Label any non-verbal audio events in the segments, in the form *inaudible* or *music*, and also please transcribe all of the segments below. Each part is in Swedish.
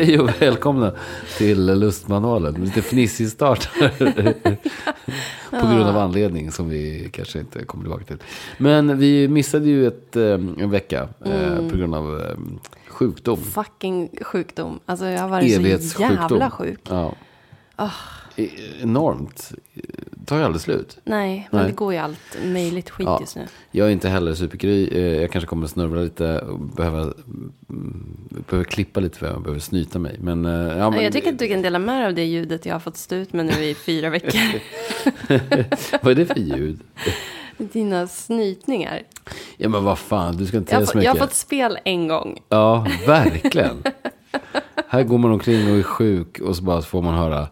Hej och välkomna till Lustmanualen. Lite fnissig start. På grund av anledning som vi kanske inte kommer tillbaka till. Men vi missade ju ett, eh, en vecka eh, på grund av eh, sjukdom. Fucking sjukdom. Alltså jag har varit så jävla sjuk. Ja. E- Enormt. Tar ju aldrig slut. Nej, men Nej. det går ju allt möjligt skit Ja. just nu. Jag är inte heller superkry. Eh, Jag kanske kommer att snurra lite och behöva, mm, behöver klippa lite för jag behöver snyta mig. Men, eh, ja, men jag tycker att du kan dela med dig av det ljudet jag har fått stå ut med nu i fyra veckor. *laughs* Vad är det för ljud? Dina snytningar. Ja men vad fan, du ska inte säga så mycket. jag har fått spel en gång. Ja, verkligen. Här går man omkring och är sjuk och så bara får man höra.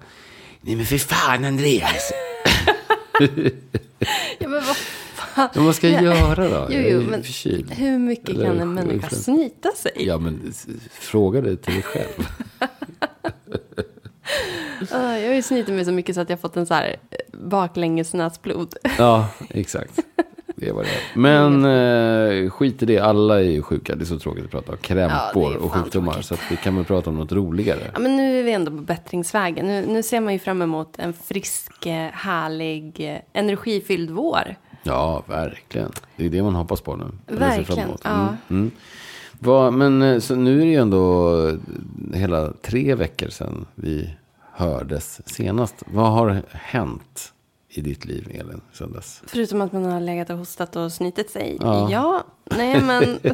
Nej men för fan Andreas. Ja, men vad fan. Vad ska jag göra då? Jo, jo, men förkyld. hur mycket Eller kan en människa snyta sig? Ja men fråga det till dig själv. *laughs* Ah, jag har ju snytit mig så mycket så att jag har fått en så här eh, baklänges näsblod. Ja, exakt. Det var det. Men eh, skit i det, alla är ju sjuka. Det är så tråkigt att prata om Ja, krämpor är och sjukdomar. tråkigt. Så att vi kan väl prata om något roligare. Ja, men nu är vi ändå på bättringsvägen. Nu, nu ser man ju fram emot en frisk, eh, härlig, eh, energifylld vår. Ja, verkligen. Det är det man hoppas på nu. Verkligen, emot. ja. Mm, mm. Vad- men eh, så nu är det ju ändå hela tre veckor sedan vi hördes senast. Vad har hänt i ditt liv, Elin, sedan dess? Förutom att man har legat och hostat och snytit sig. Ja. Ja, nej men. *laughs*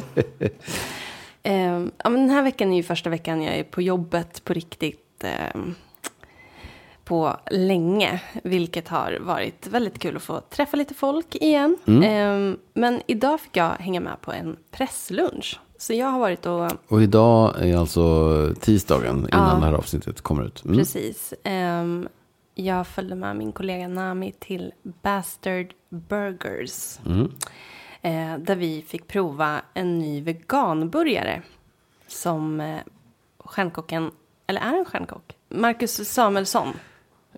Ehm, ja, men den här veckan är ju första veckan jag är på jobbet på riktigt. ehm, på länge. Vilket har varit väldigt kul att få träffa lite folk igen. Mm. Ehm, men idag fick jag hänga med på en presslunch. Så jag har varit och Och idag är alltså tisdagen innan Ja. det här avsnittet kommer ut. Mm. Precis. Ehm, jag följde med min kollega Nami till Bastard Burgers. Mm. Eh, där vi fick prova en ny veganburgare. Som eh, stjärnkocken, eller är en stjärnkock? Marcus Samuelsson.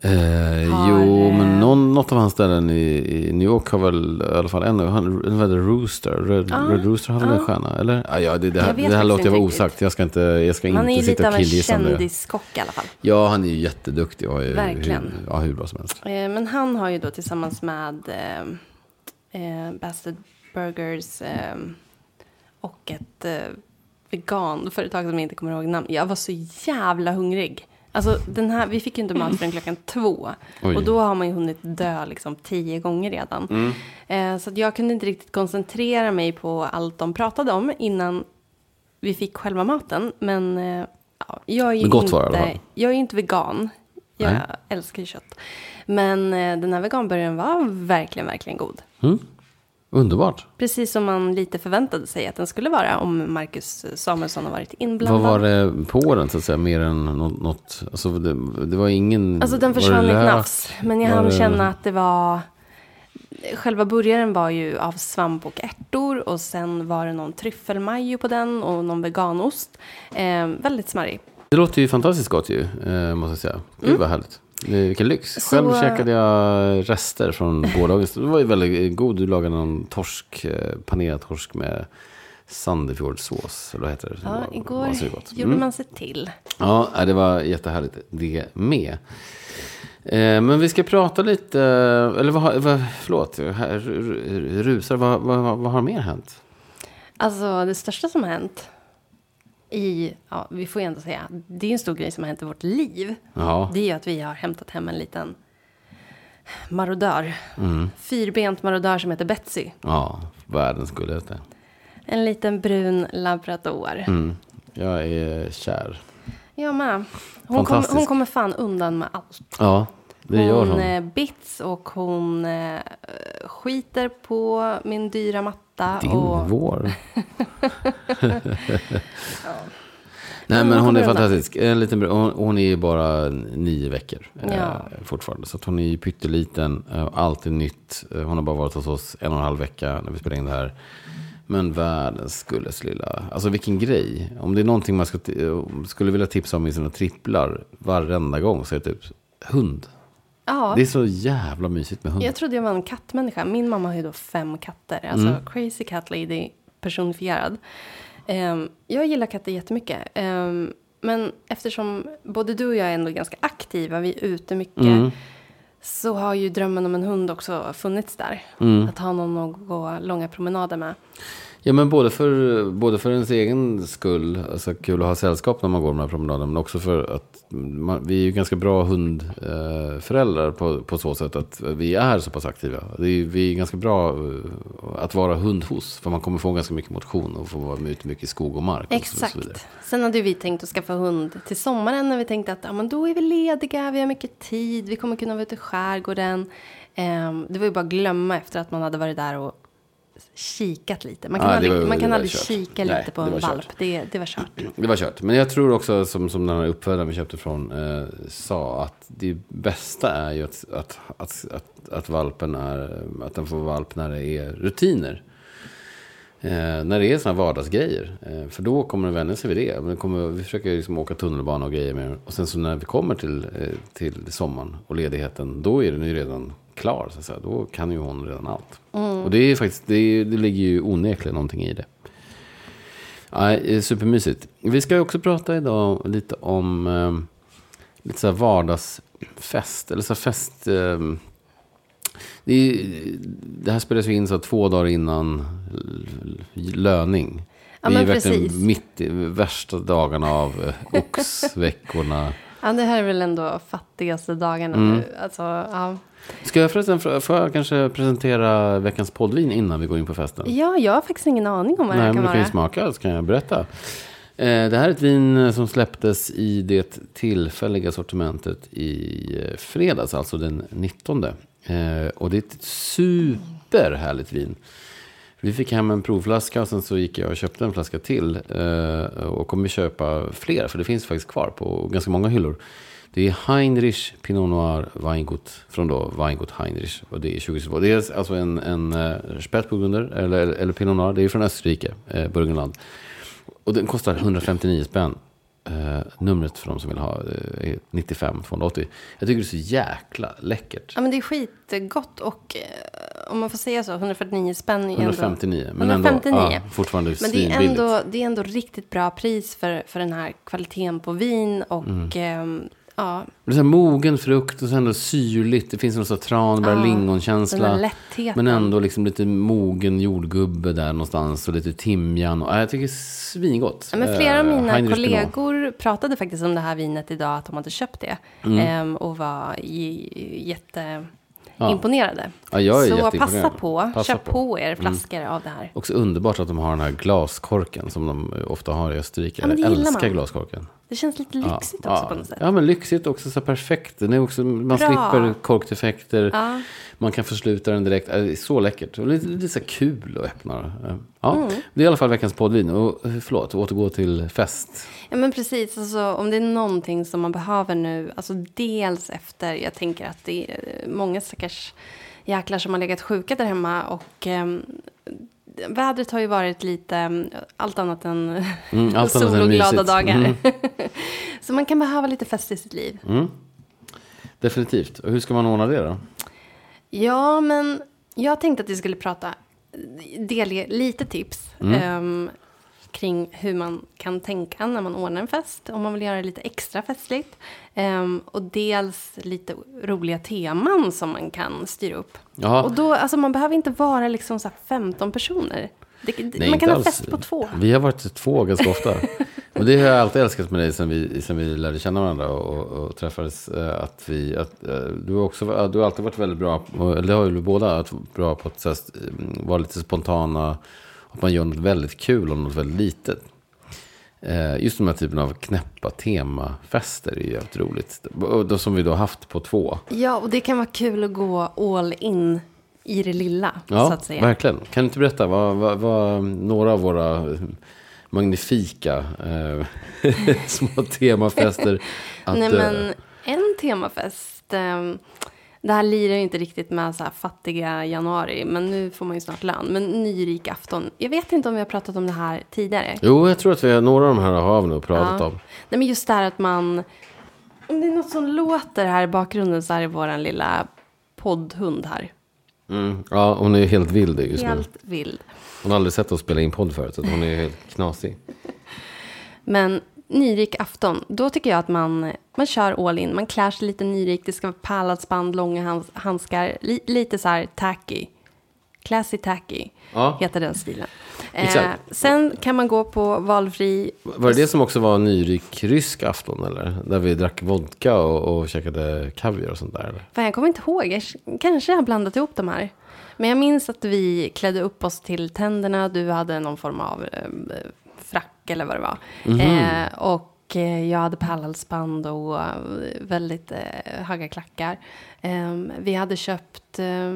Eh, Har, jo, men någon, något av hans ställen i, i New York har väl i alla fall en. Han, det, Rooster. Red, Ja, Red Rooster har väl ja. en stjärna? Eller? Ah, ja, det, det här, det här låter jag vara inte osagt. Jag ska inte, jag ska Han är inte ju lite sitta av och en killgissa kändiskock i alla fall. Ja, han är ju jätteduktig och är Verkligen. hur, ja, hur bra som helst. Eh, men han har ju då tillsammans med eh, eh, Bastard Burgers eh, och ett eh, veganföretag som jag inte kommer ihåg namn. Jag var så jävla hungrig. Alltså den här, vi fick ju inte mat förrän klockan två. Oj. Och då har man ju hunnit dö liksom tio gånger redan. Eh, så jag kunde inte riktigt koncentrera mig på allt de pratade om innan vi fick själva maten. Men eh, ja, jag är ju Men inte, var jag är inte vegan. Jag Nej. älskar ju kött. Men eh, den här veganburgaren var verkligen, verkligen god. Mm. Underbart. Precis som man lite förväntade sig att den skulle vara om Marcus Samuelsson har varit inblandad. Vad var det på den så att säga? Mer än något? något alltså, det, det var ingen... Alltså den försvann i nafs. Men jag hann det- känna att det var... Själva burgaren var ju av svamp och ärtor. Och sen var det någon tryffelmajo på den och någon veganost. Eh, väldigt smarrig. Det låter ju fantastiskt gott ju, eh, måste jag säga. Gud vad härligt. Det- Vilken lyx. Så- Själv käkade jag rester från gårdagens. Det var ju väldigt god. Du lagade någon torsk, eh, panerad torsk med Sandefjordsås. Eller vad heter det? Det Ja, var- igår gott. gjorde Mm. man sig till. Ja, det var jättehärligt det med. Eh, men vi ska prata lite, eh, eller vad, vad förlåt, rusar, vad, vad, vad har mer hänt? Alltså det största som har hänt i, ja vi får ju ändå säga, det är en stor grej som har hänt i vårt liv. Ja, Det är ju att vi har hämtat hem en liten marodör. Mm. Fyrbent marodör som heter Betsy. ja världens gulligaste. En liten brun labrador. Mm. Jag är kär. Jag med. Hon, kom, hon kommer fan undan med allt. Ja, det gör hon hon. eh, bits och hon eh, skiter på min dyra matta. Din och, vår. *laughs* Nej Men hon är fantastisk. En liten, hon, hon är ju bara nio veckor eh, Ja. fortfarande. Så hon är ju pytteliten. Eh, alltid nytt. Eh, hon har bara varit hos oss en och en halv vecka när vi spelade in det här. Men världens skulles lilla. Alltså vilken grej. Om det är någonting man ska, eh, skulle vilja tipsa om i sina tripplar varenda gång så är det typ hund. Ja, Det är så jävla mysigt med hund. jag trodde jag var en kattmänniska. Min mamma har ju då fem katter. Alltså Mm. crazy cat lady personifierad. Ehm, jag gillar katter jättemycket. Ehm, men eftersom både du och jag är ändå ganska aktiva, vi är ute mycket. Mm. Så har ju drömmen om en hund också funnits där. Mm. Att ha någon att gå långa promenader med. Ja, men både för, både för ens egen skull, alltså kul att ha sällskap när man går de här promenaderna, men också för att man, vi är ju ganska bra hundföräldrar eh, på, på så sätt att vi är så pass aktiva. Det är, vi är ganska bra eh, att vara hund hos, för man kommer få ganska mycket motion och få vara ute mycket i skog och mark. Exakt. och så vidare. Exakt. Sen hade vi tänkt att skaffa hund till sommaren när vi tänkte att ja, men då är vi lediga, vi har mycket tid, vi kommer kunna vara ute i skärgården. Ehm, det var ju bara att glömma efter att man hade varit där och kikat lite. Man kan det aldrig, var- man kan aldrig kört. kika Nej, lite på en valp. Det, det var kört. *clears throat* Det var kört. Men jag tror också, som, som den här uppfödaren vi köpte från eh, sa, att det bästa är ju att, att, att, att, att valpen är, att den får valp när det är rutiner. Eh, när det är sådana vardagsgrejer. Eh, för då kommer den vänja sig vid det. Men kommer, vi försöker liksom åka tunnelbana och grejer med. Och sen så när vi kommer till, eh, till sommaren och ledigheten, då är den ju redan klar. Så att säga. Då kan ju hon redan allt. Och det är faktiskt, det, är, det ligger ju onekligen någonting i det. Ja, eh, supermysigt. Vi ska också prata idag lite om eh, lite så vardagsfest. Eller så fest... Eh, det, det här spelas ju in så två dagar innan löning. Ja, Vi är men verkligen precis. mitt i värsta dagarna av eh, oxveckorna. Ja, det här är väl ändå fattigaste dagarna Mm. nu. Alltså, ja. Ska jag förresten får jag kanske presentera veckans poddvin innan vi går in på festen? ja, jag har faktiskt ingen aning om vad det Nej, här men kan du kan ju vara. smaka så kan jag berätta. Eh, Det här är ett vin som släpptes i det tillfälliga sortimentet i eh, fredags, alltså den 19. Eh, Och det är ett superhärligt vin. Vi fick hem en provflaska och sen så gick jag och köpte en flaska till. eh, Och kommer köpa fler, för det finns faktiskt kvar på ganska många hyllor. Det är Heinrich Pinot Noir Weingut från då Weingut Heinrich. Och det är 2022. Det är alltså en, en uh, spätburgunder, eller, eller Pinot Noir. Det är från Österrike, eh, Burgenland. Och den kostar 159 spänn. Eh, numret för de som vill ha är 95 280. Jag tycker det är så jäkla läckert. Ja, men det är skitgott och eh, om man får säga så, 149 spänn är ju ändå... 159. Men 159. ändå ja, fortfarande Men det är, ändå, det är ändå riktigt bra pris för, för den här kvaliteten på vin och Mm. ehm, ja, Det är så mogen frukt och så ändå syrligt. Det finns någon sån tranbär, Ja, lingonkänsla. Men ändå liksom lite mogen jordgubbe där någonstans. Och lite timjan. Och, ja, jag tycker det är svingott. Ja, men flera av Eh, mina Heinrich Pinot. kollegor pratade faktiskt om det här vinet idag, att de hade köpt det. Mm. Ehm, och var j- jätteimponerade. Ja, jag är Så passa på, Passa köp på. på, er flaskor av det här. Också underbart att de har den här glaskorken som de ofta har i Österrike. Ja, jag älskar man. glaskorken. Det känns lite lyxigt ja, också ja. på något sätt. Ja, men lyxigt också. Så perfekt. Den är också, man Bra. slipper korkdefekter. Ja. Man kan försluta den direkt. Äh, Det är så läckert. Och lite, lite så kul att öppna. Ja, Mm. Det är i alla fall veckans poddvin. Och eh, förlåt, återgå till fest. Ja men precis, alltså, om det är någonting som man behöver nu, alltså dels efter, jag tänker att det är många stackars jäklar som har legat sjuka där hemma och ehm, vädret har ju varit lite mm, allt annat än Mm, allt sol och glada dagar. Mm. *laughs* Så man kan behöva lite fest i sitt liv. Mm. Definitivt. Och hur ska man ordna det då? Ja, men jag tänkte att vi skulle prata, delge lite tips Mm. Kring hur man kan tänka när man ordnar en fest. Om man vill göra det lite extra festligt. Ehm, och dels lite roliga teman som man kan styra upp. Ja. Och då, alltså man behöver inte vara liksom så här 15 personer. Det, Nej, man kan ha alls. fest på två. Vi har varit två ganska ofta. *laughs* och det har jag alltid älskat med dig sen vi, sen vi lärde känna varandra och, och, träffades. eh, Att vi, att, eh, du, har också, du har alltid varit väldigt bra, eller det har ju båda, att bra på att här, mm, vara lite spontana. Att man gör något väldigt kul och något väldigt litet. Eh, Just de här typen av knäppa temafester är ju jävligt roligt. Och som vi då haft på två. Ja, och det kan vara kul att gå all in i det lilla, så Ja, att säga. verkligen. Kan du inte berätta vad, vad, vad några av våra eh, magnifika eh, *laughs* små temafester att, Nej, eh, men en temafest. ehm, det här lirar ju inte riktigt med så här fattiga januari, men nu får man ju snart lön. Men nyrik afton. Jag vet inte om vi har pratat om det här tidigare. Jo, jag tror att vi har, några av de här har vi nog pratat Ja. om. Nej, men just det här att man... Om det är något som låter här i bakgrunden så är det vår lilla poddhund här. Mm. Ja, hon är helt vild just nu. Helt vild. Hon har aldrig sett oss spela in podd förut, så hon är helt knasig. *laughs* Men nyrik afton, då tycker jag att man, man kör all in. Man klär sig lite nyrikt, det ska vara pärladsband, långa hands, handskar, li, lite så här tacky. Classy tacky Ja. heter den stilen. Eh, sen kan man gå på valfri... Var det det som också var nyrik rysk afton, eller? Där vi drack vodka och, och käkade kaviar och sånt där, eller? Fan, jag kommer inte ihåg, jag kanske har blandat ihop de här. Men jag minns att vi klädde upp oss till tänderna. Du hade någon form av eh, frack eller vad det var. Eh, och eh, jag hade pärlhalsband och eh, väldigt eh, höga klackar. Eh, vi hade köpt eh,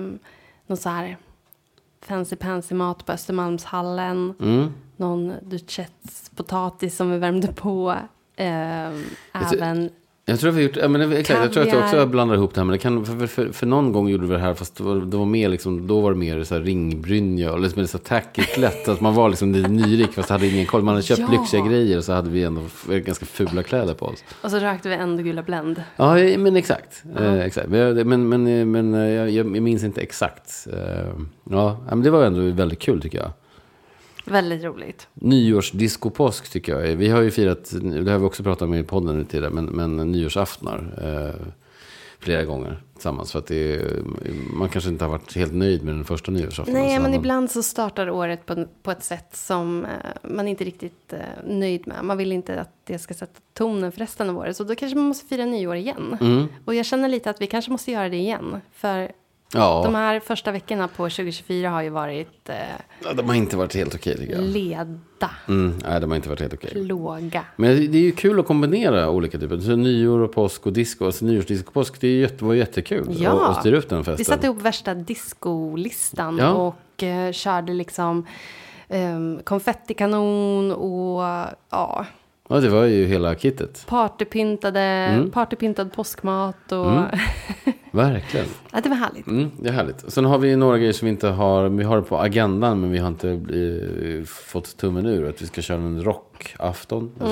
någon så här fancy pansy mat på Östermalmshallen. Mm. Någon duchets potatis som vi värmde på. Eh, även Jag tror, vi gjort, ja, men, exakt, jag tror att jag också blandar ihop det här. Men det kan, för, för, för någon gång gjorde vi det här, fast det var, det var mer liksom, då var det mer så här ringbrynja och liksom så tacky klätt. Att man var liksom nyrik fast hade ingen koll. Man hade köpt Ja. lyxiga grejer och så hade vi ändå ganska fula kläder på oss. och så rökte vi ändå gula Blend. Ja, men exakt. Eh, exakt. Men, men, men, eh, men eh, jag, jag minns inte exakt. Eh, ja, men det var ändå väldigt kul tycker jag. Väldigt roligt. Nyårsdisco-påsk tycker jag. Vi har ju firat, det har vi också pratat om i podden nu tidigare, men, men nyårsaftnar eh, flera gånger tillsammans. För att det är, man kanske inte har varit helt nöjd med den första nyårsaftonen. Nej, Så men man, ibland så startar året på, på ett sätt som eh, man inte är riktigt eh, nöjd med. Man vill inte att det ska sätta tonen för resten av året. Så då kanske man måste fira nyår igen. Mm. Och jag känner lite att vi kanske måste göra det igen. För Ja, de här första veckorna på 2024 har ju varit eh, ja, de har inte varit helt okej tycker jag. leda, Mm, nej, de har inte varit helt okej. låga. Men det är ju kul att kombinera olika typer. Så nyår och påsk och disco. Alltså nyårsdisco och påsk, det är jätte, var jättekul. Ja. att styra upp den festen. Vi satte ihop värsta discolistan Ja. och eh, körde liksom um, konfettikanon och ja, Ja, det var ju hela kittet. partypyntade, Mm. partypyntad påskmat och Verkligen. *laughs* ja, det var härligt. Mm, det är härligt. Sen har vi några grejer som vi inte har. Vi har det på agendan men vi har inte eh, fått tummen ur. Att vi ska köra en rockafton. Vi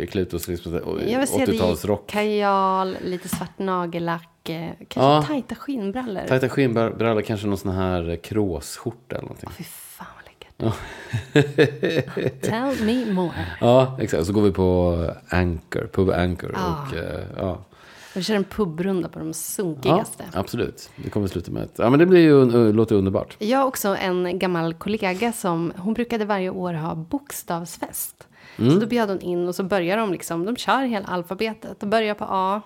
ska klä ut oss liksom, Mm. Jag vill se dig i 80-talsrock. kajal, lite svart nagellack, eh, kanske Ja. tajta skinnbrallor. Tajta skinnbrallor, kanske någon sån här eh, kråsskjorta eller någonting. Fy *laughs* Tell me more. Ja, exakt. Så går vi på Anchor, Pub Anchor. Ah. Och, eh, ja. Vi kör en pubrunda på de ja, sunkigaste. absolut. Det kommer sluta med ett... Ja, men det blir ju, låter underbart. Jag har också en gammal kollega som, hon brukade varje år ha bokstavsfest. Mm. Så då bjöd hon in och så börjar de liksom, de kör hela alfabetet. De börjar på A.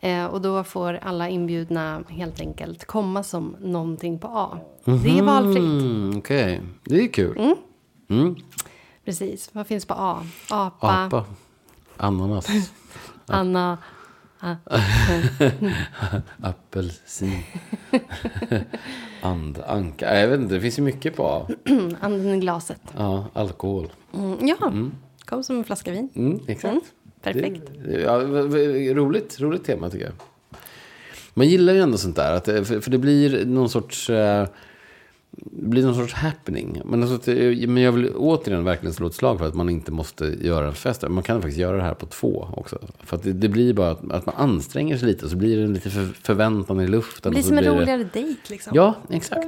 Eh, och då får alla inbjudna helt enkelt komma som någonting på A. Det är valfritt. Mm, Okej, det är kul. Mm. Precis. Vad finns på A? Apa, Apa. Ananas. *laughs* Anna. *laughs* Apelsin. And, anka. Jag vet inte, det finns ju mycket på A. *clears throat* Anden i glaset. Ja, alkohol. Mm, ja, kom som en flaska vin. Mm, exakt. Mm, perfekt. Det, ja, roligt, roligt tema tycker jag. Man gillar ju ändå sånt där. Att, det- för, för det blir någon sorts... eh, blir någon sorts happening. Men, alltså, eh, men jag vill återigen verkligen slå ett slag för att man inte måste göra en fest. Man kan faktiskt göra det här på två också. För att det, det blir bara att, att man anstränger sig lite. Och så blir det en lite för, förväntan i luften. Det blir som en det- roligare dejt liksom. Ja, exakt.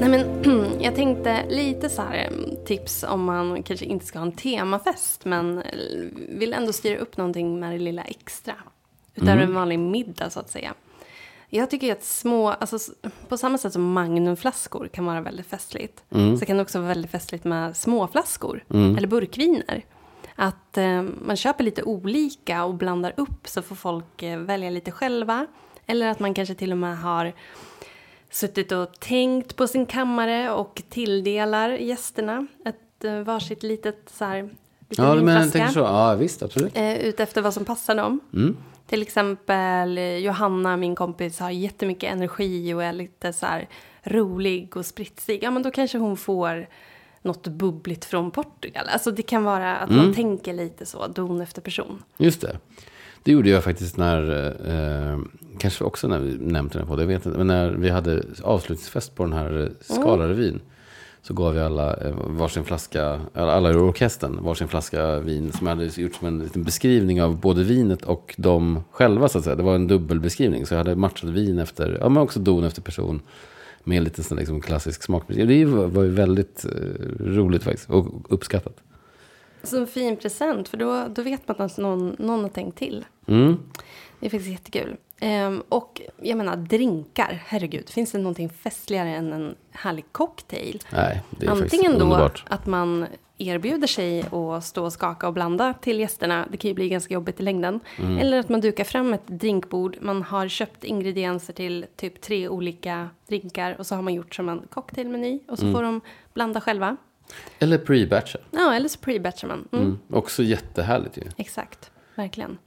Nej, men *clears throat* jag tänkte lite så här tips om man kanske inte ska ha en temafest men eh, vill ändå styra upp någonting med det lilla extra. Utöver en vanlig middag så att säga. Jag tycker att små, alltså på samma sätt som magnumflaskor kan vara väldigt festligt. Så kan det också vara väldigt festligt med småflaskor eller burkviner. Att eh, man köper lite olika och blandar upp så får folk eh, välja lite själva. Eller att man kanske till och med har suttit och tänkt på sin kammare och tilldelar gästerna ett eh, varsitt litet så här, Ja, men jag tänker så. Ja, visst, absolut. Eh, utefter vad som passar dem. Mm. Till exempel Johanna, min kompis, har jättemycket energi och är lite så här rolig och spritsig. Ja, men då kanske hon får något bubbligt från Portugal. Alltså det kan vara att Mm. man tänker lite så, don efter person. Just det. Det gjorde jag faktiskt när, eh, kanske också när vi nämnde den på det, jag vet inte, men när vi hade avslutningsfest på den här eh, Skalarevyn. Så gav vi alla eh, varsin flaska, alla i orkestern, varsin flaska vin. Som jag hade gjort som en liten beskrivning av både vinet och de själva så att säga. Det var en dubbelbeskrivning. Så jag hade matchat vin efter, ja men också don efter person. Med en liten sån liksom klassisk smakbeskrivning. Det var var ju väldigt eh, roligt faktiskt. Och uppskattat. Så en fin present, för då, då vet man att någon, någon har tänkt till. Mm. Det är faktiskt jättekul. Ehm, och jag menar drinkar, herregud. Finns det någonting festligare än en härlig cocktail? Nej, det är Antingen då underbart. att man erbjuder sig att stå och skaka och blanda till gästerna. Det kan ju bli ganska jobbigt i längden. Mm. Eller att man dukar fram ett drinkbord. Man har köpt ingredienser till typ tre olika drinkar. Och så har man gjort som en cocktailmeny. Och så Mm. får de blanda själva. Eller pre-batcha. Ja, eller så pre-batchar man. Mm. Mm. Också jättehärligt ju. Exakt, verkligen.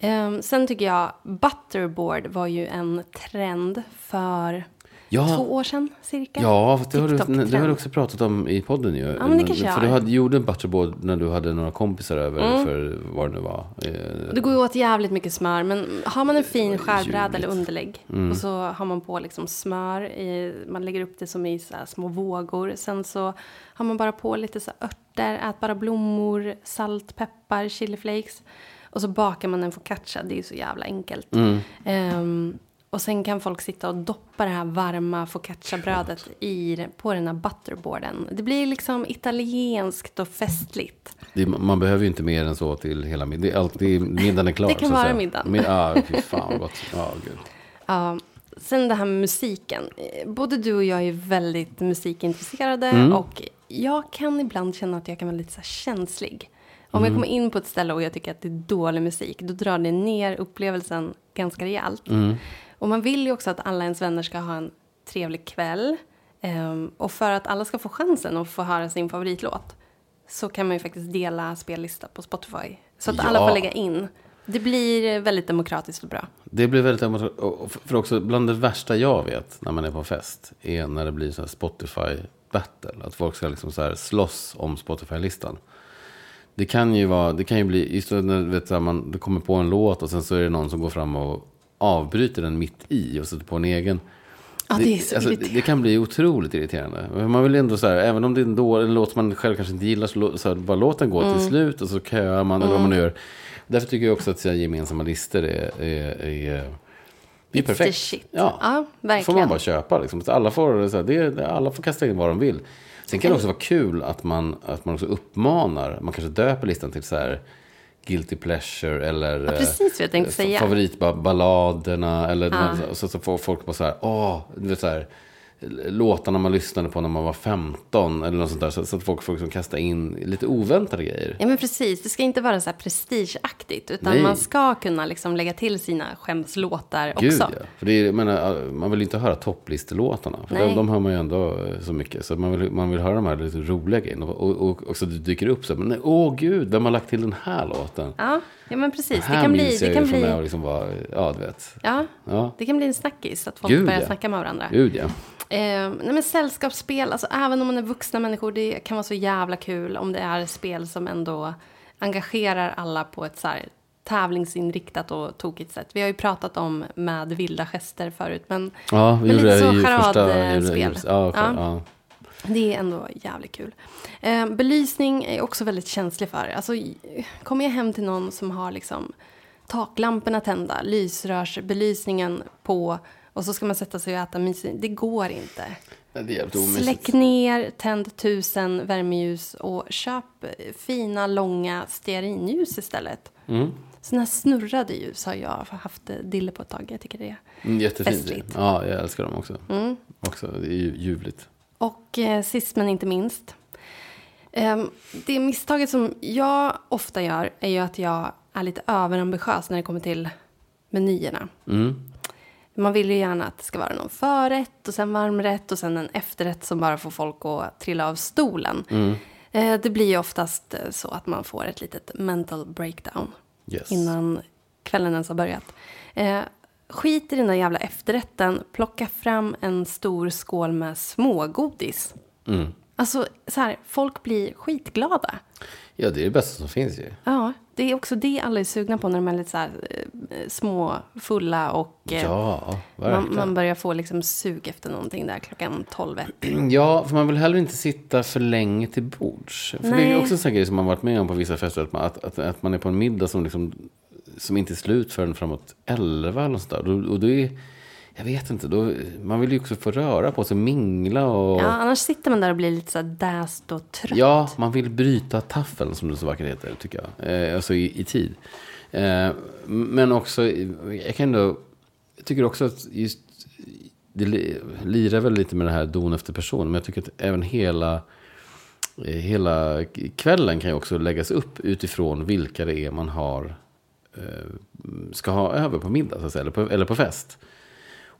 Ehm, sen tycker jag butterboard var ju en trend för Ja. två år sedan cirka. Ja, det har, du, det har du också pratat om i podden ju. Ja, men det kanske För du hade, gjorde en butterboard när du hade några kompisar över Mm. för vad det nu var. Eh, Det går ju åt jävligt mycket smör, men har man en fin skärbräda eller underlägg Mm. och så har man på liksom smör, i, man lägger upp det som i så små vågor. Sen så har man bara på lite så örter, ätbara blommor, salt, peppar, chiliflakes. Och så bakar man en focaccia, det är ju så jävla enkelt. Mm. Ehm, och sen kan folk sitta och doppa det här varma focacciabrödet i, på den här butterboarden. Det blir liksom italienskt och festligt. Det, man behöver ju inte mer än så till hela middagen. Det är alltid, middagen är klar. Det kan vara säga. middagen. Ja, fy fan vad gott. Ja, gud. Ja, sen det här med musiken. Både du och jag är väldigt musikintresserade Mm. och jag kan ibland känna att jag kan vara lite så känslig. Om Mm. jag kommer in på ett ställe och jag tycker att det är dålig musik, då drar det ner upplevelsen ganska rejält. Mm. Och man vill ju också att alla ens vänner ska ha en trevlig kväll. Ehm, och för att alla ska få chansen att få höra sin favoritlåt så kan man ju faktiskt dela spellista på Spotify. Så att Ja. alla får lägga in. Det blir väldigt demokratiskt och bra. Det blir väldigt. Och För också bland det värsta jag vet när man är på fest är när det blir så här Spotify battle. Att folk ska liksom så här slåss om Spotify-listan. Det kan ju vara, det kan ju bli, just när vet, här, man det kommer på en låt och sen så är det någon som går fram och avbryter den mitt i och sätter på en egen. Ja, det är så alltså, det, det kan bli otroligt irriterande. Man vill ändå så här, även om det är en, då, en låt man själv kanske inte gillar, så, här, bara låt den gå Mm. till slut och så köar man, eller vad man nu gör. Därför tycker jag också att så här, gemensamma listor är, är, är, det är It's perfekt. Ja, Ja, får verkligen. man bara köpa. Liksom. Så alla, får, så här, det, alla får kasta in vad de vill. Sen kan det också vara kul att man, att man också uppmanar, man kanske döper listan till så här Guilty Pleasure eller Ja, precis jag tänkte eh, säga. favoritballaderna. Eller Ja. så, så får folk bara så här, åh, du vet så här, låtarna man lyssnade på när man var 15 eller något sånt där. Så, så att folk får liksom kasta in lite oväntade grejer. Ja men precis, det ska inte vara så här prestigeaktigt utan Nej. man ska kunna liksom lägga till sina skämslåtar också. Gud ja. För det är, menar, man vill inte höra topplistelåtarna. För de, de hör man ju ändå eh, så mycket. Så man vill, man vill höra de här lite roliga grejerna. Och, och, och det dyker upp så här, men åh gud, vem har lagt till den här låten? Ja, ja men precis. Det kan bli, det kan ju bli, liksom var, ja du vet. ja, Ja, det kan bli en snackis att folk Gud, börjar ja. snacka med varandra. gud ja. Eh, nej men sällskapsspel, alltså även om man är vuxna människor, det kan vara så jävla kul om det är spel som ändå engagerar alla på ett så här tävlingsinriktat och tokigt sätt. Vi har ju pratat om med vilda gester förut, men Ja, Men lite så charadspel. Ja, ja. Ja. ja. Det är ändå jävligt kul. Eh, belysning är också väldigt känslig för. Alltså, kommer jag hem till någon som har liksom taklamporna tända, lysrörsbelysningen på och så ska man sätta sig och äta mysigt. Det går inte. Det är jävligt omysigt. Släck ner, tänd tusen värmeljus och köp eh, fina, långa stearinljus istället. Mm. Sådana här snurrade ljus har jag haft eh, dille på ett tag. Jag tycker det är Mm, jättefint. Ja, jag älskar dem också. mm. också. Det är ju ljuvligt. Och eh, sist men inte minst. ehm, det misstaget som jag ofta gör är ju att jag är lite överambitiös när det kommer till menyerna. Mm. Man vill ju gärna att det ska vara någon förrätt och sen varmrätt och sen en efterrätt som bara får folk att trilla av stolen. Mm. Eh, det blir ju oftast eh, så att man får ett litet mental breakdown Yes. innan kvällen ens har börjat. Eh, skit i den där jävla efterrätten. Plocka fram en stor skål med smågodis. Mm. Alltså, så här, folk blir skitglada. Ja, det är det bästa som finns ju. Ja, det är också det alla är sugna på när de är lite så här eh, små, fulla och eh, Ja, man, man börjar få liksom sug efter någonting där klockan 12 ett. *clears throat* Ja, för man vill heller inte sitta för länge till bords. För det är Nej. också en sån grej som man varit med om på vissa fester. Att man, att, att, att man är på en middag som, liksom, som inte är slut förrän framåt 11 eller sånt där. Och, och då är, jag vet inte, då, man vill ju också få röra på sig, mingla och... Ja, annars sitter man där och blir lite så däst och trött. Ja, man vill bryta taffeln som det så vackert heter, tycker jag. Eh, alltså i, i tid. Eh, men också, jag kan ändå, jag tycker också att just, det li- lirar väl lite med det här don efter person. Men jag tycker att även hela, eh, hela kvällen kan ju också läggas upp utifrån vilka det är man har, eh, ska ha över på middag, så att säga, eller, på, eller på fest.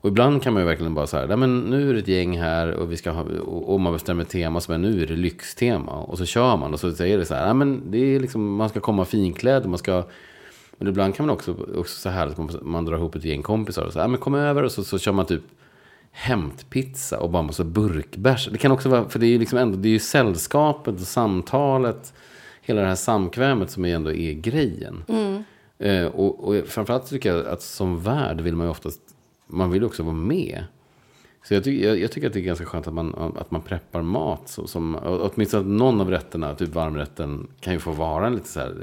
Och ibland kan man ju verkligen bara så här, men nu är det ett gäng här och vi ska ha, och man bestämmer ett tema som är nu är det lyxtema. Och så kör man och så säger det så här, men det är liksom, man ska komma finklädd, man ska, men ibland kan man också, också så här, att man, man drar ihop ett gäng kompisar och så här, men kom över och så, så kör man typ hämtpizza och bara massa burkbärs. Det kan också vara, för det är ju liksom ändå, det är ju sällskapet och samtalet, hela det här samkvämet som ändå är grejen. Eh, och, och framförallt tycker jag att som värd vill man ju oftast, man vill också vara med. Så jag, tycker- jag, jag tycker att det är ganska skönt att man, att man preppar mat. Så, som, åtminstone att någon av rätterna, typ varmrätten, kan ju få vara en lite så här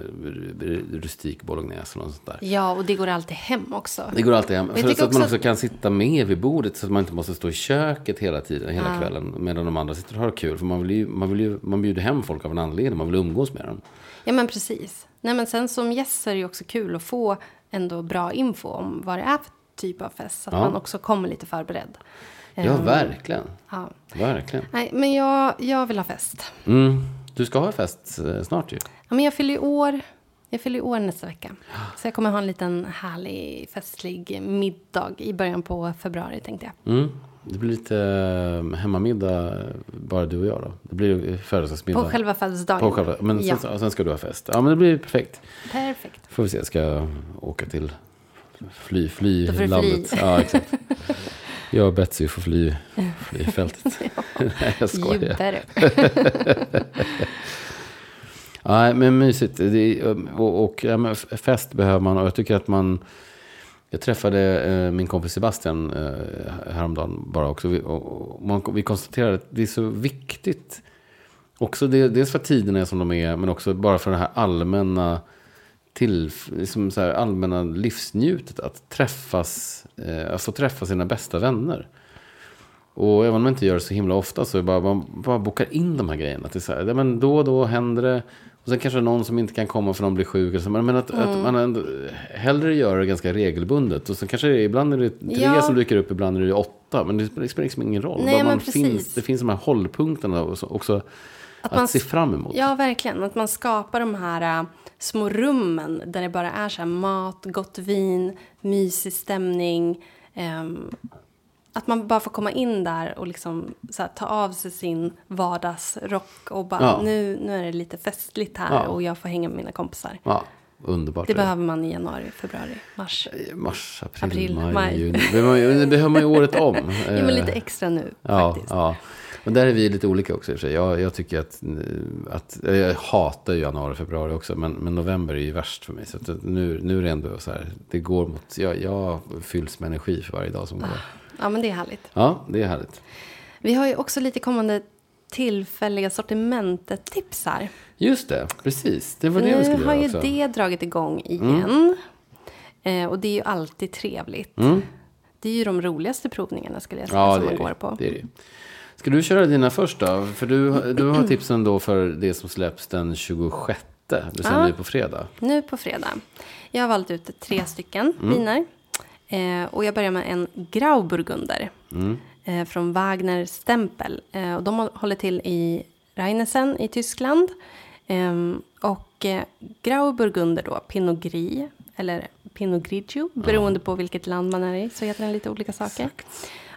rustik bolognese något sånt där. Ja, och det går alltid hem också. Det går alltid hem. så tycker att man också kan sitta med vid bordet så att man inte måste stå i köket hela tiden, hela kvällen. Medan de andra sitter och har kul. För man, vill ju, man, vill ju, man bjuder hem folk av en anledning. Man vill umgås med dem. Ja, men precis. Nej, men sen som gäst så är det ju också kul att få ändå bra info om vad det är för typ av fest. Så att Ja. man också kommer lite förberedd. Ja, Ehm, verkligen. Ja. Verkligen. Nej, men jag, jag vill ha fest. Mm. Du ska ha fest eh, snart ju. Ja, men jag fyller ju år. Jag fyller år nästa vecka. Så jag kommer ha en liten härlig festlig middag i början på februari tänkte jag. Mm. Det blir lite eh, hemmamiddag, eh, bara du och jag då. Det blir födelsedagsmiddag. På själva födelsedagen. På själva, men ja. sen, sen ska du ha fest. Ja, men det blir perfekt. Perfekt. Får vi se, ska jag åka till fly, du flylandet. fly. Ja, exakt. *laughs* Jag och Betsy får fly, fly fältet. *laughs* Nej, jag skojar. *laughs* Nej, men mysigt. Är- och och ja, fest behöver man. Och jag tycker att man... Jag träffade eh, min kompis Sebastian eh, häromdagen bara också. Vi, och, och man, vi konstaterade att det är så viktigt. Också det, dels för att tiderna är som de är, men också bara för det här allmänna till, liksom så här allmänna livsnjutet. Att träffas, eh, att få träffa sina bästa vänner. Och även om man inte gör det så himla ofta så är det bara, man bara bokar in de här grejerna. Till så här, men då och då händer det. Och sen kanske någon som inte kan komma för någon blir sjuk. eller så. Men att, Mm. att man ändå hellre gör det ganska regelbundet. Och sen kanske det, ibland är det tre Ja. som dyker upp, ibland är det åtta. Men det spelar liksom ingen roll. Nej, Bara man precis. finns, det finns de här hållpunkterna och så- också att, man se fram emot. Ja, verkligen. Att man skapar de här äh, små rummen där det bara är så mat, gott vin, mysig stämning. ehm, att man bara får komma in där och liksom här, ta av sig sin vardagsrock och bara Ja. nu, nu är det lite festligt här Ja. och jag får hänga med mina kompisar. Ja, underbart. Det det. behöver man i januari, februari, mars. Mars, april, April, maj, maj. juni. Det behöver man ju- det behöver man ju året om. *laughs* Ja, men lite extra nu Ja, faktiskt. ja. Och där är vi lite olika också i och för sig. Jag, jag tycker att, att, jag hatar ju januari och februari också. Men, men november är ju värst för mig. Så nu, nu är det ändå så här, det går mot, jag, jag fylls med energi för varje dag som går. Ja, men det är härligt. Ja, det är härligt. Vi har ju också lite kommande tillfälliga sortimentet-tips här. Just det, precis. Det var det vi Nu skulle har göra ju också. det dragit igång igen. Eh, och det är ju alltid trevligt. Det är ju de roligaste provningarna skulle jag säga Ja, som man går det. på. det är det. Ska du köra dina först då? För du, du har tipsen då för det som släpps den 26. Det Ja. vi på fredag. Nu på fredag. Jag har valt ut tre stycken Mm. viner. Eh, och jag börjar med en Grauburgunder. Mm. Eh, från Wagner Stempel. Eh, och de håller till i Rheinesen i Tyskland. Ehm, och eh, Grauburgunder då, Pinot Gris. Eller Pinot Grigio, beroende på vilket land man är i. Så heter den lite olika saker.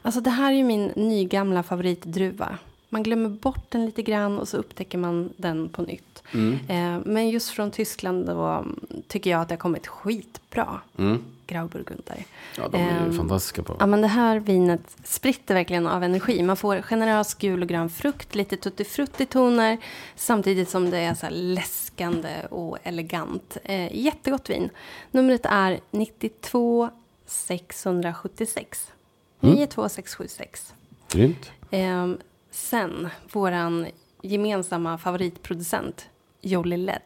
Alltså det här är ju min nygamla favoritdruva. Man glömmer bort den lite grann och så upptäcker man den på nytt. Mm. Eh, men just från Tyskland då tycker jag att det har kommit skitbra. Mm. Grauburgunder. Ja, de är ju Ehm, fantastiska på. Ja, men det här vinet spritter verkligen av energi. Man får generös gul och grön frukt, lite tuttifrutti-toner samtidigt som det är så läskande och elegant. Eh, jättegott vin. Numret är 92 676. 92676. Grymt. Eh, sen, våran gemensamma favoritproducent Jolly Led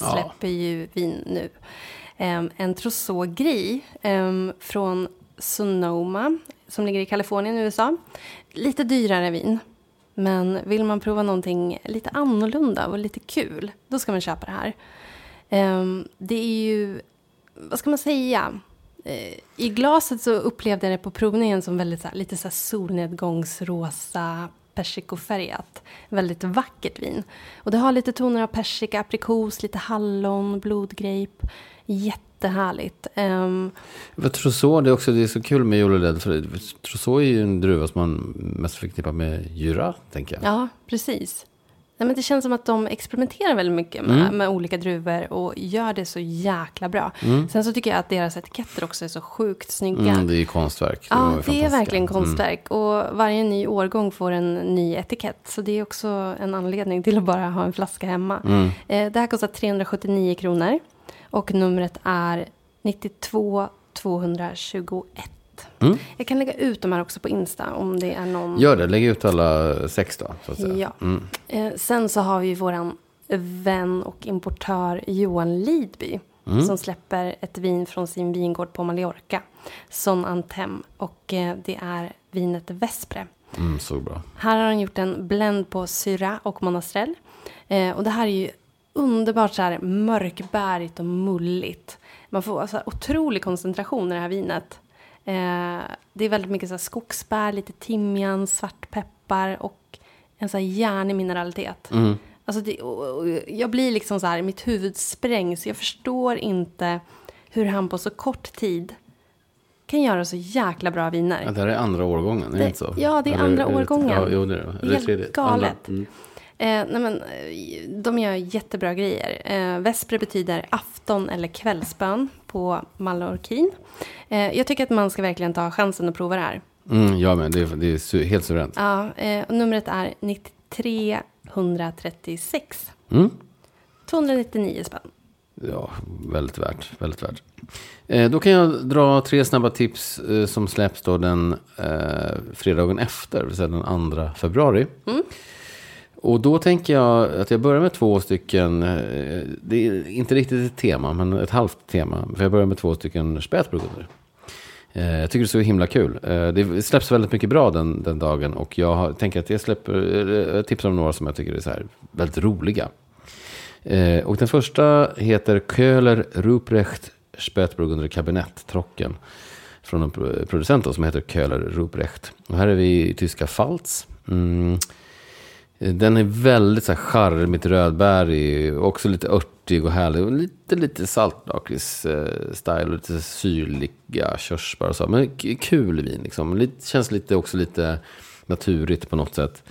Ja. släpper ju vin nu. Eh, en Trousseau Gris eh, från Sonoma som ligger i Kalifornien i USA. Lite dyrare vin. Men vill man prova någonting lite annorlunda och lite kul, då ska man köpa det här. Ehm, det är ju, vad ska man säga? Eh, I glaset så upplevde jag det på provningen som väldigt så här, lite så här solnedgångsrosa persikofärgat. Väldigt vackert vin. Och det har lite toner av persika, aprikos, lite hallon, blodgrape. Jättehärligt. Ehm, För Trousseau, det är också det är så kul med Jololed. För Trousseau är ju en druva som man mest förknippar med Jura, tänker jag. Ja, precis. Nej, men det känns som att de experimenterar väldigt mycket med, med olika druvor och gör det så jäkla bra. Sen så tycker jag att deras etiketter också är så sjukt snygga. Mm, det är ju konstverk. Ja, De det är verkligen konstverk. Och varje ny årgång får en ny etikett. Så det är också en anledning till att bara ha en flaska hemma. Eh, det här kostar 379 kronor. Och numret är 92 221. Mm. Jag kan lägga ut de här också på Insta om det är någon. Gör det, lägg ut alla sex då. Så att säga. Ja. Mm. Eh, sen så har vi våran vän och importör Johan Lidby. Som släpper ett vin från sin vingård på Mallorca. Son Antem. Och eh, det är vinet Vespre. Mm, så bra. Här har han gjort en blend på Syrah och Monastrell. Eh, och det här är ju underbart så här mörkbärigt och mulligt. Man får alltså otrolig koncentration i det här vinet. Eh, det är väldigt mycket så skogsbär, lite timjan, svartpeppar och en så här järnig mineralitet. Alltså det, och, och, jag blir liksom så här, mitt huvud sprängs. Jag förstår inte hur han på så kort tid kan göra så jäkla bra viner. Ja, det här är andra årgången, är det, Det- inte så? ja, det är Eller andra det- årgången. Ja, jo, det är det. Helt tredje. galet. Mm. Eh, nej men, eh, de gör jättebra grejer. Eh, Vespre betyder afton eller kvällsbön på mallorquin. Eh, jag tycker att man ska verkligen ta chansen att prova det här. Mm, ja, men det är, det är helt suveränt. Ja, eh, och numret är 93 136. Mm. 299 spänn. Ja, väldigt värt. Väldigt värt. Eh, då kan jag dra tre snabba tips eh, som släpps då den eh, fredagen efter, det vill säga den 2 februari. Och då tänker jag att jag börjar med två stycken, eh, det är inte riktigt ett tema, men ett halvt tema. För jag börjar med två stycken spätburgunder. Eh, jag tycker det är så himla kul. Eh, det släpps väldigt mycket bra den, den dagen och jag tänker att jag släpper, tips tipsar om några som jag tycker är så här väldigt roliga. Och den första heter Köhler Ruprecht Spätburgunder Kabinett Trocken. Från en producent då, som heter Köhler Ruprecht. Och här är vi i tyska Pfalz. Mm. Den är väldigt så här charmigt rödbärig, också lite örtig och härlig. Och lite, lite saltlakrits-style eh, och lite syrliga körsbär och så. Men kul vin liksom. Lite, känns lite, också lite naturligt på något sätt.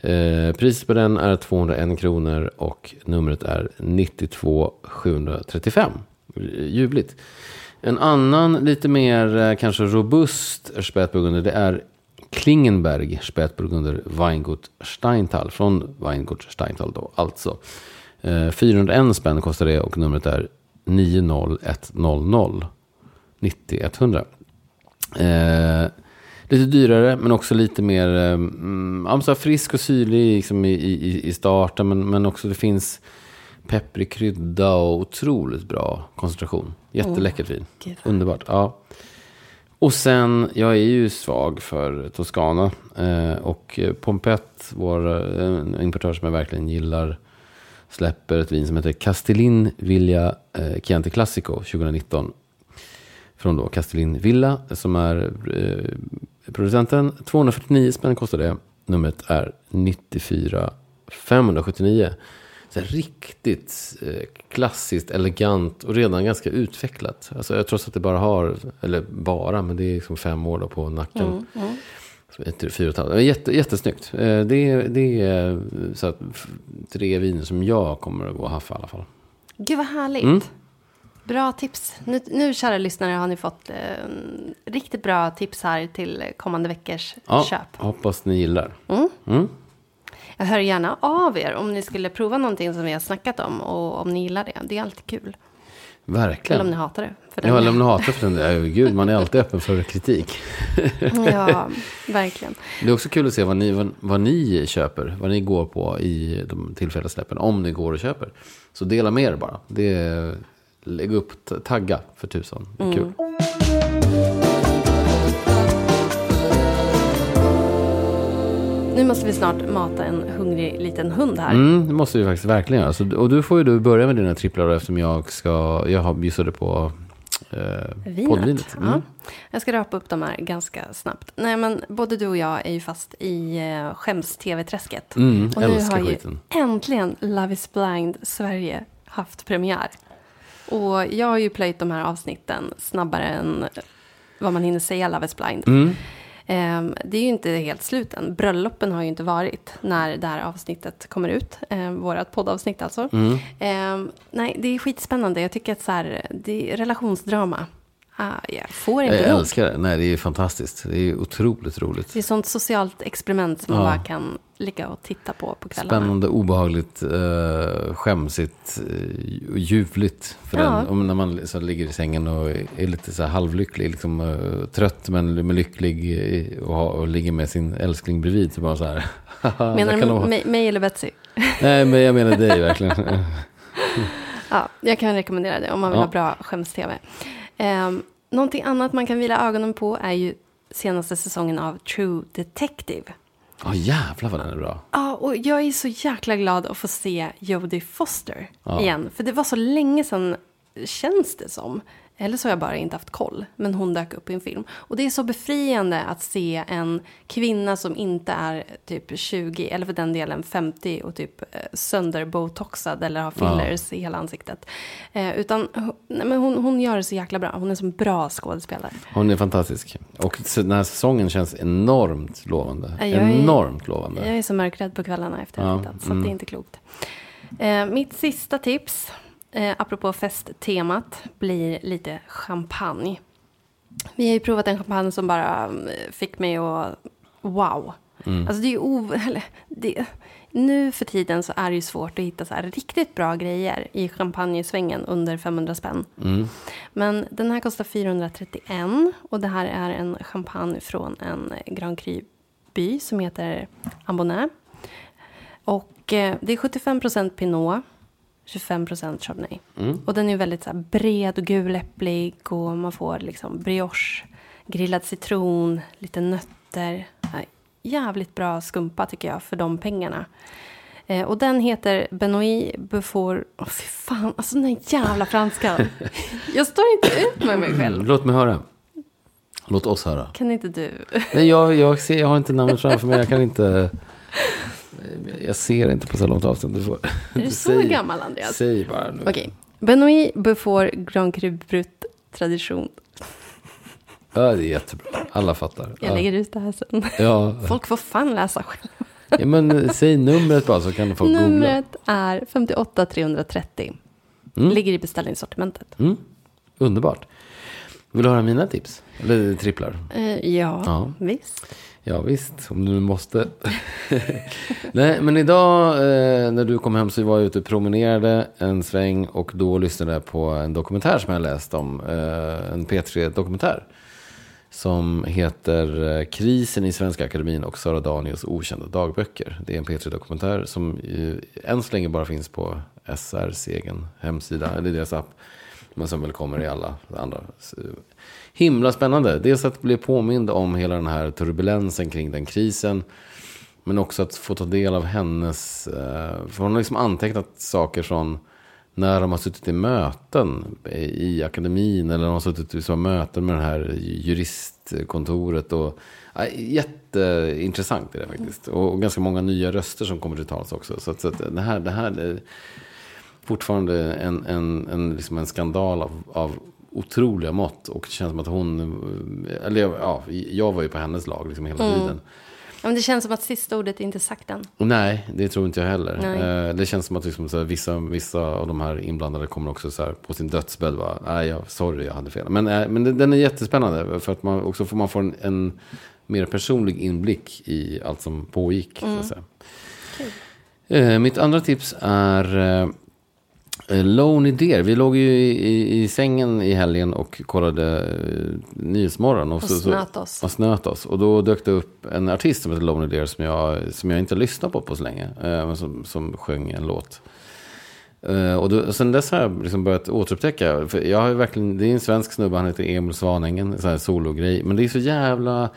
Eh, priset på den är 201 kronor och numret är 92 735. Ljuvligt. En annan lite mer eh, kanske robust spätburgunder det är Klingenberg spätburgunder Weingut Steintal från Weingut Steintal då alltså. Eh, 401 spänn kostar det och numret är 90100 90 100. Eh, lite dyrare men också lite mer eh, mm, så frisk och syrlig liksom i, i, i starten. Men, men också det finns pepprig krydda och otroligt bra koncentration. Jätteläckert vin. Gud. Underbart. Ja. Och sen, jag är ju svag för Toscana. Eh, och Pompett, vår eh, importör som jag verkligen gillar, släpper ett vin som heter Castellin Villa eh, Chianti Classico 2019. Från då Castellin Villa som är eh, producenten. 249 spänn kostar det. Numret är 94 579. Riktigt eh, klassiskt, elegant och redan ganska utvecklat. Alltså, jag trots att det bara har, eller bara, men det är liksom fem år då på nacken. Så ett, fyra och ett halvt. Jätte, jättesnyggt. Eh, Det är, det är så att, tre viner som jag kommer att gå och haffa i alla fall. Gud vad härligt. Mm. Bra tips. Nu, nu kära lyssnare, har ni fått eh, riktigt bra tips här till kommande veckors Ja, köp. hoppas ni gillar. Mm. Jag hör gärna av er om ni skulle prova någonting som vi har snackat om och om ni gillar det. Det är alltid kul. Eller om Verkligen. ni hatar det. För den Ja, eller om ni hatar för den. Ja, gud, man är alltid öppen för kritik. *laughs* ja, verkligen. Det är också kul att se vad ni, vad, vad ni köper, vad ni går på i de tillfälliga släppen, om ni går och köper. Så dela med er bara. Det är, lägg upp, tagga för tusan. Det är Kul. Nu måste vi snart mata en hungrig liten hund här. Mm, det måste vi faktiskt verkligen göra. Så, och du får ju du börja med dina tripplar eftersom jag ska, jag har bjussade på eh, Vinet. poddvinet. Mm. Ja. Jag ska rapa upp de här ganska snabbt. Nej, men både du och jag är ju fast i uh, skäms-tv-träsket. Mm, och nu har ju skiten. äntligen Love is blind Sverige haft premiär. Och jag har ju plöjt de här avsnitten snabbare än vad man hinner säga Love is blind. Mm. Ehm, det är ju inte helt slut än. Bröllopen har ju inte varit när det här avsnittet kommer ut. Um, vårat poddavsnitt alltså. Mm. Ehm, nej, det är skitspännande. Jag tycker att så här, det är relationsdrama. Ah, jag får inte Jag nog. älskar det. Nej, det är fantastiskt. Det är otroligt roligt. Det är sånt socialt experiment som man Ja. bara kan ligga och titta på på kvällarna. Spännande, obehagligt, eh, skämsigt eh, och ljuvligt. För Ja. den, om när man så ligger i sängen och är lite så halvlycklig, liksom, eh, trött men, lycklig eh, och, och ligger med sin älskling bredvid. Så bara så här. *laughs* Menar du ha- mig, mig eller Betsy? *laughs* Nej, men jag menar dig verkligen. *laughs* Ja, jag kan rekommendera det om man vill Ja. ha bra skäms-tv. Um, någonting annat man kan vila ögonen på är ju senaste säsongen av True Detective. Ja, jävlar vad den är bra. Ja, och jag är så jäkla glad att få se Jodie Foster Ja. igen. För det var så länge sedan, känns det som. Eller så har jag bara inte haft koll. Men hon dök upp i en film. Och det är så befriande att se en kvinna som inte är typ 20, eller för den delen 50 och typ eh, sönderbotoxad eller har fillers i hela ansiktet. Eh, utan nej, men hon, hon gör det så jäkla bra. Hon är en bra skådespelare. Hon är fantastisk. Och den här säsongen känns enormt lovande. Ja, jag är- Enormt lovande. Jag är så mörkrädd på kvällarna efter att Ja, ha tittat, så mm. det är inte klokt. Eh, mitt sista tips, eh, apropå festtemat, blir lite champagne. Vi har ju provat en champagne som bara eh, fick mig att wow. Mm. Alltså det är ju o... *laughs* Eller, det, nu för tiden så är det ju svårt att hitta så här riktigt bra grejer i champagnesvängen under 500 spänn. Mm. Men den här kostar 431 och det här är en champagne från en Grand Cru-by som heter Ambonnet. Och eh, det är 75% Pinot, 25% Chardonnay. Mm. Och den är väldigt så här, bred och guläpplig och man får liksom brioche, grillad citron, lite nötter. Jävligt bra skumpa tycker jag för de pengarna. Eh, och den heter Benoit Beaufort... Åh fy fan, alltså den där jävla franskan. *laughs* jag står inte ut med mig själv. Mm. Låt mig höra. Låt oss höra. Kan inte du? Nej, jag, jag, ser, jag har inte namnet framför mig. Jag kan inte... *laughs* Jag ser inte på så långt avstånd. Du får, Är du så gammal Andreas? Säg bara nu. Okej. Benoit Beaufort Grand Cru Brut Tradition. Ja, det är jättebra. Alla fattar. Jag Ja. lägger ut det här sen. Ja. Folk får fan läsa själv. ja, men säg numret bara så kan folk googla. Numret är 58 330. Mm. Ligger i beställningssortimentet. Mm. Underbart. Vill du höra mina tips? Eller tripplar? Eh, ja, Ja. visst. Ja visst, om du nu måste. *laughs* Nej, men idag eh, när du kom hem så var jag ute och promenerade en sväng och då lyssnade jag på en dokumentär som jag läst om. Eh, en P3-dokumentär. Som heter eh, Krisen i Svenska Akademin och Sara Daniels okända dagböcker. Det är en P3-dokumentär som ju, än så länge bara finns på SRs egen hemsida, eller deras app. Men som väl kommer i alla andra. Himla spännande. Dels att bli påmind om hela den här turbulensen kring den krisen. Men också att få ta del av hennes... Eh, för hon har liksom antecknat saker från när de har suttit i möten i akademin. Eller de har suttit i möten med det här juristkontoret. Och, ja, jätteintressant är det faktiskt. Och, och ganska många nya röster som kommer till tals också. Så, att, så att det här, det här fortfarande en, en, en, liksom en skandal av, av otroliga mått. Och det känns som att hon, eller ja, jag var ju på hennes lag liksom hela tiden. men det känns som att sista ordet är inte sagt än. Nej, det tror inte jag heller. Nej. Eh, det känns som att liksom, så här, vissa, vissa av de här inblandade kommer också så här, på sin dödsbädd bara, nej, jag, sorry, jag hade fel. Men, eh, men den- är jättespännande, för att man också får man få en, en mer personlig inblick i allt som pågick. Så att säga. Eh, mitt andra tips är eh, Lonely Deer. Vi låg ju i, i, i sängen i helgen och kollade eh, Nyhetsmorgon. Och snöt oss. Och snöt oss. Och då dök det upp en artist som heter Lonely Deer som jag, som jag inte lyssnat på på så länge. Eh, som, som sjöng en låt. Eh, och då, sen dess har jag liksom börjat återupptäcka. För jag har verkligen, det är en svensk snubbe, han heter Emil Svanängen. En sologrej. Men det är så jävla...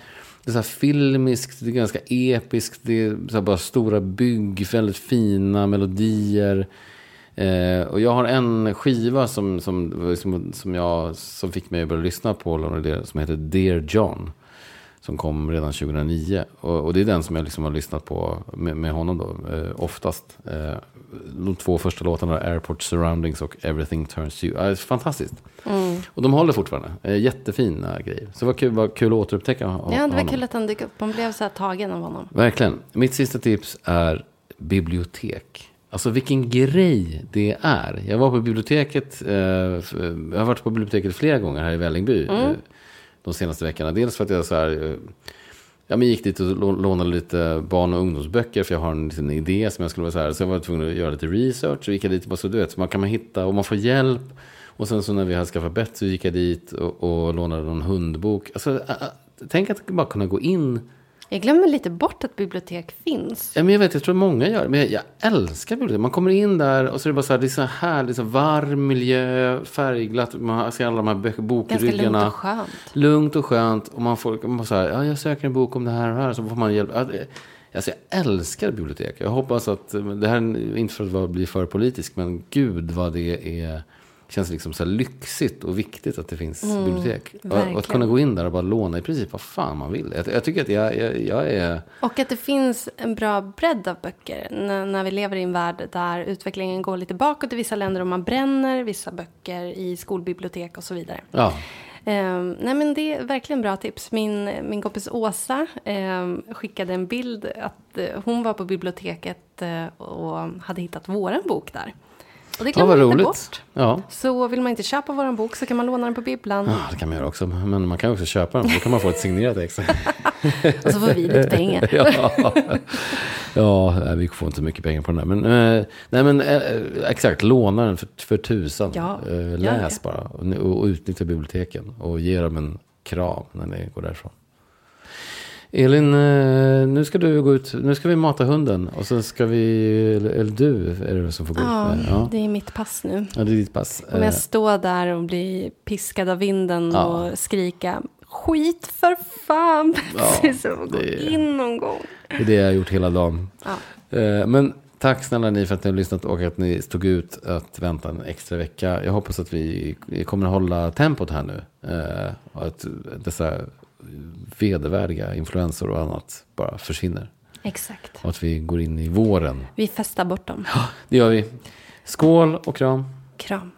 Det är så filmiskt, det är ganska episkt. Det är så bara stora bygg, väldigt fina melodier. Eh, och jag har en skiva som, som, som, som, jag, som fick mig att börja lyssna på Deer, som heter Dear John. Som kom redan 2009. Och, och det är den som jag liksom har lyssnat på med, med honom då, eh, oftast. Eh, de två första låtarna, Airport Surroundings och Everything Turns You. Eh, fantastiskt. Och de håller fortfarande. Eh, jättefina grejer. Så det var kul, var kul att återupptäcka hon- Ja, det var honom. kul att han dök upp. Man blev så här tagen av honom. Verkligen. Mitt sista tips är bibliotek. Alltså vilken grej det är. Jag var på biblioteket, eh, f- jag har varit på biblioteket flera gånger här i Vällingby eh, de senaste veckorna. Dels för att jag så här, eh, ja, men gick dit och lå- lånade lite barn och ungdomsböcker för jag har en liten idé som jag skulle vara så här. Så jag var tvungen att göra lite research och gick jag dit och bara så du vet, så man kan man hitta och man får hjälp. Och sen så när vi hade skaffat bett så gick jag dit och, och lånade någon hundbok. Alltså, ä- tänk att bara kunna gå in Jag glömmer lite bort att bibliotek finns. Ja, men jag vet, jag tror många gör det. Men jag, jag älskar bibliotek. Man kommer in där och så är det bara så här, det är så här, det är så varm miljö, färgglatt. Man ser alla de här bö- Ganska lugnt bokryggarna. och skönt. Lugnt och skönt. Och man får man så här, ja, jag söker en bok om det här och här. Så får man hjälp. Det- Alltså, jag älskar bibliotek. Jag hoppas att, det här är inte för att bli för politisk, men gud vad det är, känns liksom så lyxigt och viktigt att det finns bibliotek. Och, och att kunna gå in där och bara låna i princip vad fan man vill. Jag, jag tycker att jag, jag, jag är... Och att det finns en bra bredd av böcker. När, när vi lever i en värld där utvecklingen går lite bakåt i vissa länder och man bränner vissa böcker i skolbibliotek och så vidare. Ja, Ehm, nej men det är verkligen bra tips. Min, min kompis Åsa ehm, skickade en bild att eh, hon var på biblioteket eh, och hade hittat våran bok där. Och det ja glömmer vad man inte roligt. bort. Ja. Så vill man inte köpa våran bok så kan man låna den på bibblan. Ja, det kan man göra också. Men man kan också köpa den. Då kan man få ett signerat ex. *laughs* Och så får vi lite pengar. *laughs* ja, ja vi får inte mycket pengar på den där. Men, eh, nej, men eh, exakt, låna den för, för tusan. Ja, Eh, läs bara. Och, och utnyttja biblioteken. Och ge dem en kram när ni går därifrån. Elin, eh, nu ska du gå ut. Nu ska vi mata hunden. Och sen ska vi, eller, du är det som får gå Ja, ut. Med. Ja. det är mitt pass nu. ja, det är ditt pass. Eh, jag stå där och bli piskad av vinden Ja. och skrika skit för fan *laughs* Betsy, så gå det- in någon gång. Det är det jag har gjort hela dagen. Ja. Eh, Men tack snälla ni för att ni har lyssnat och att ni stod ut att vänta en extra vecka. Jag hoppas att vi kommer att hålla tempot här nu. Eh, Och att dessa vedervärdiga influenser och annat bara försvinner. Exakt. Och att vi går in i våren. Vi festar bort dem. Det gör vi. Skål och kram. Kram.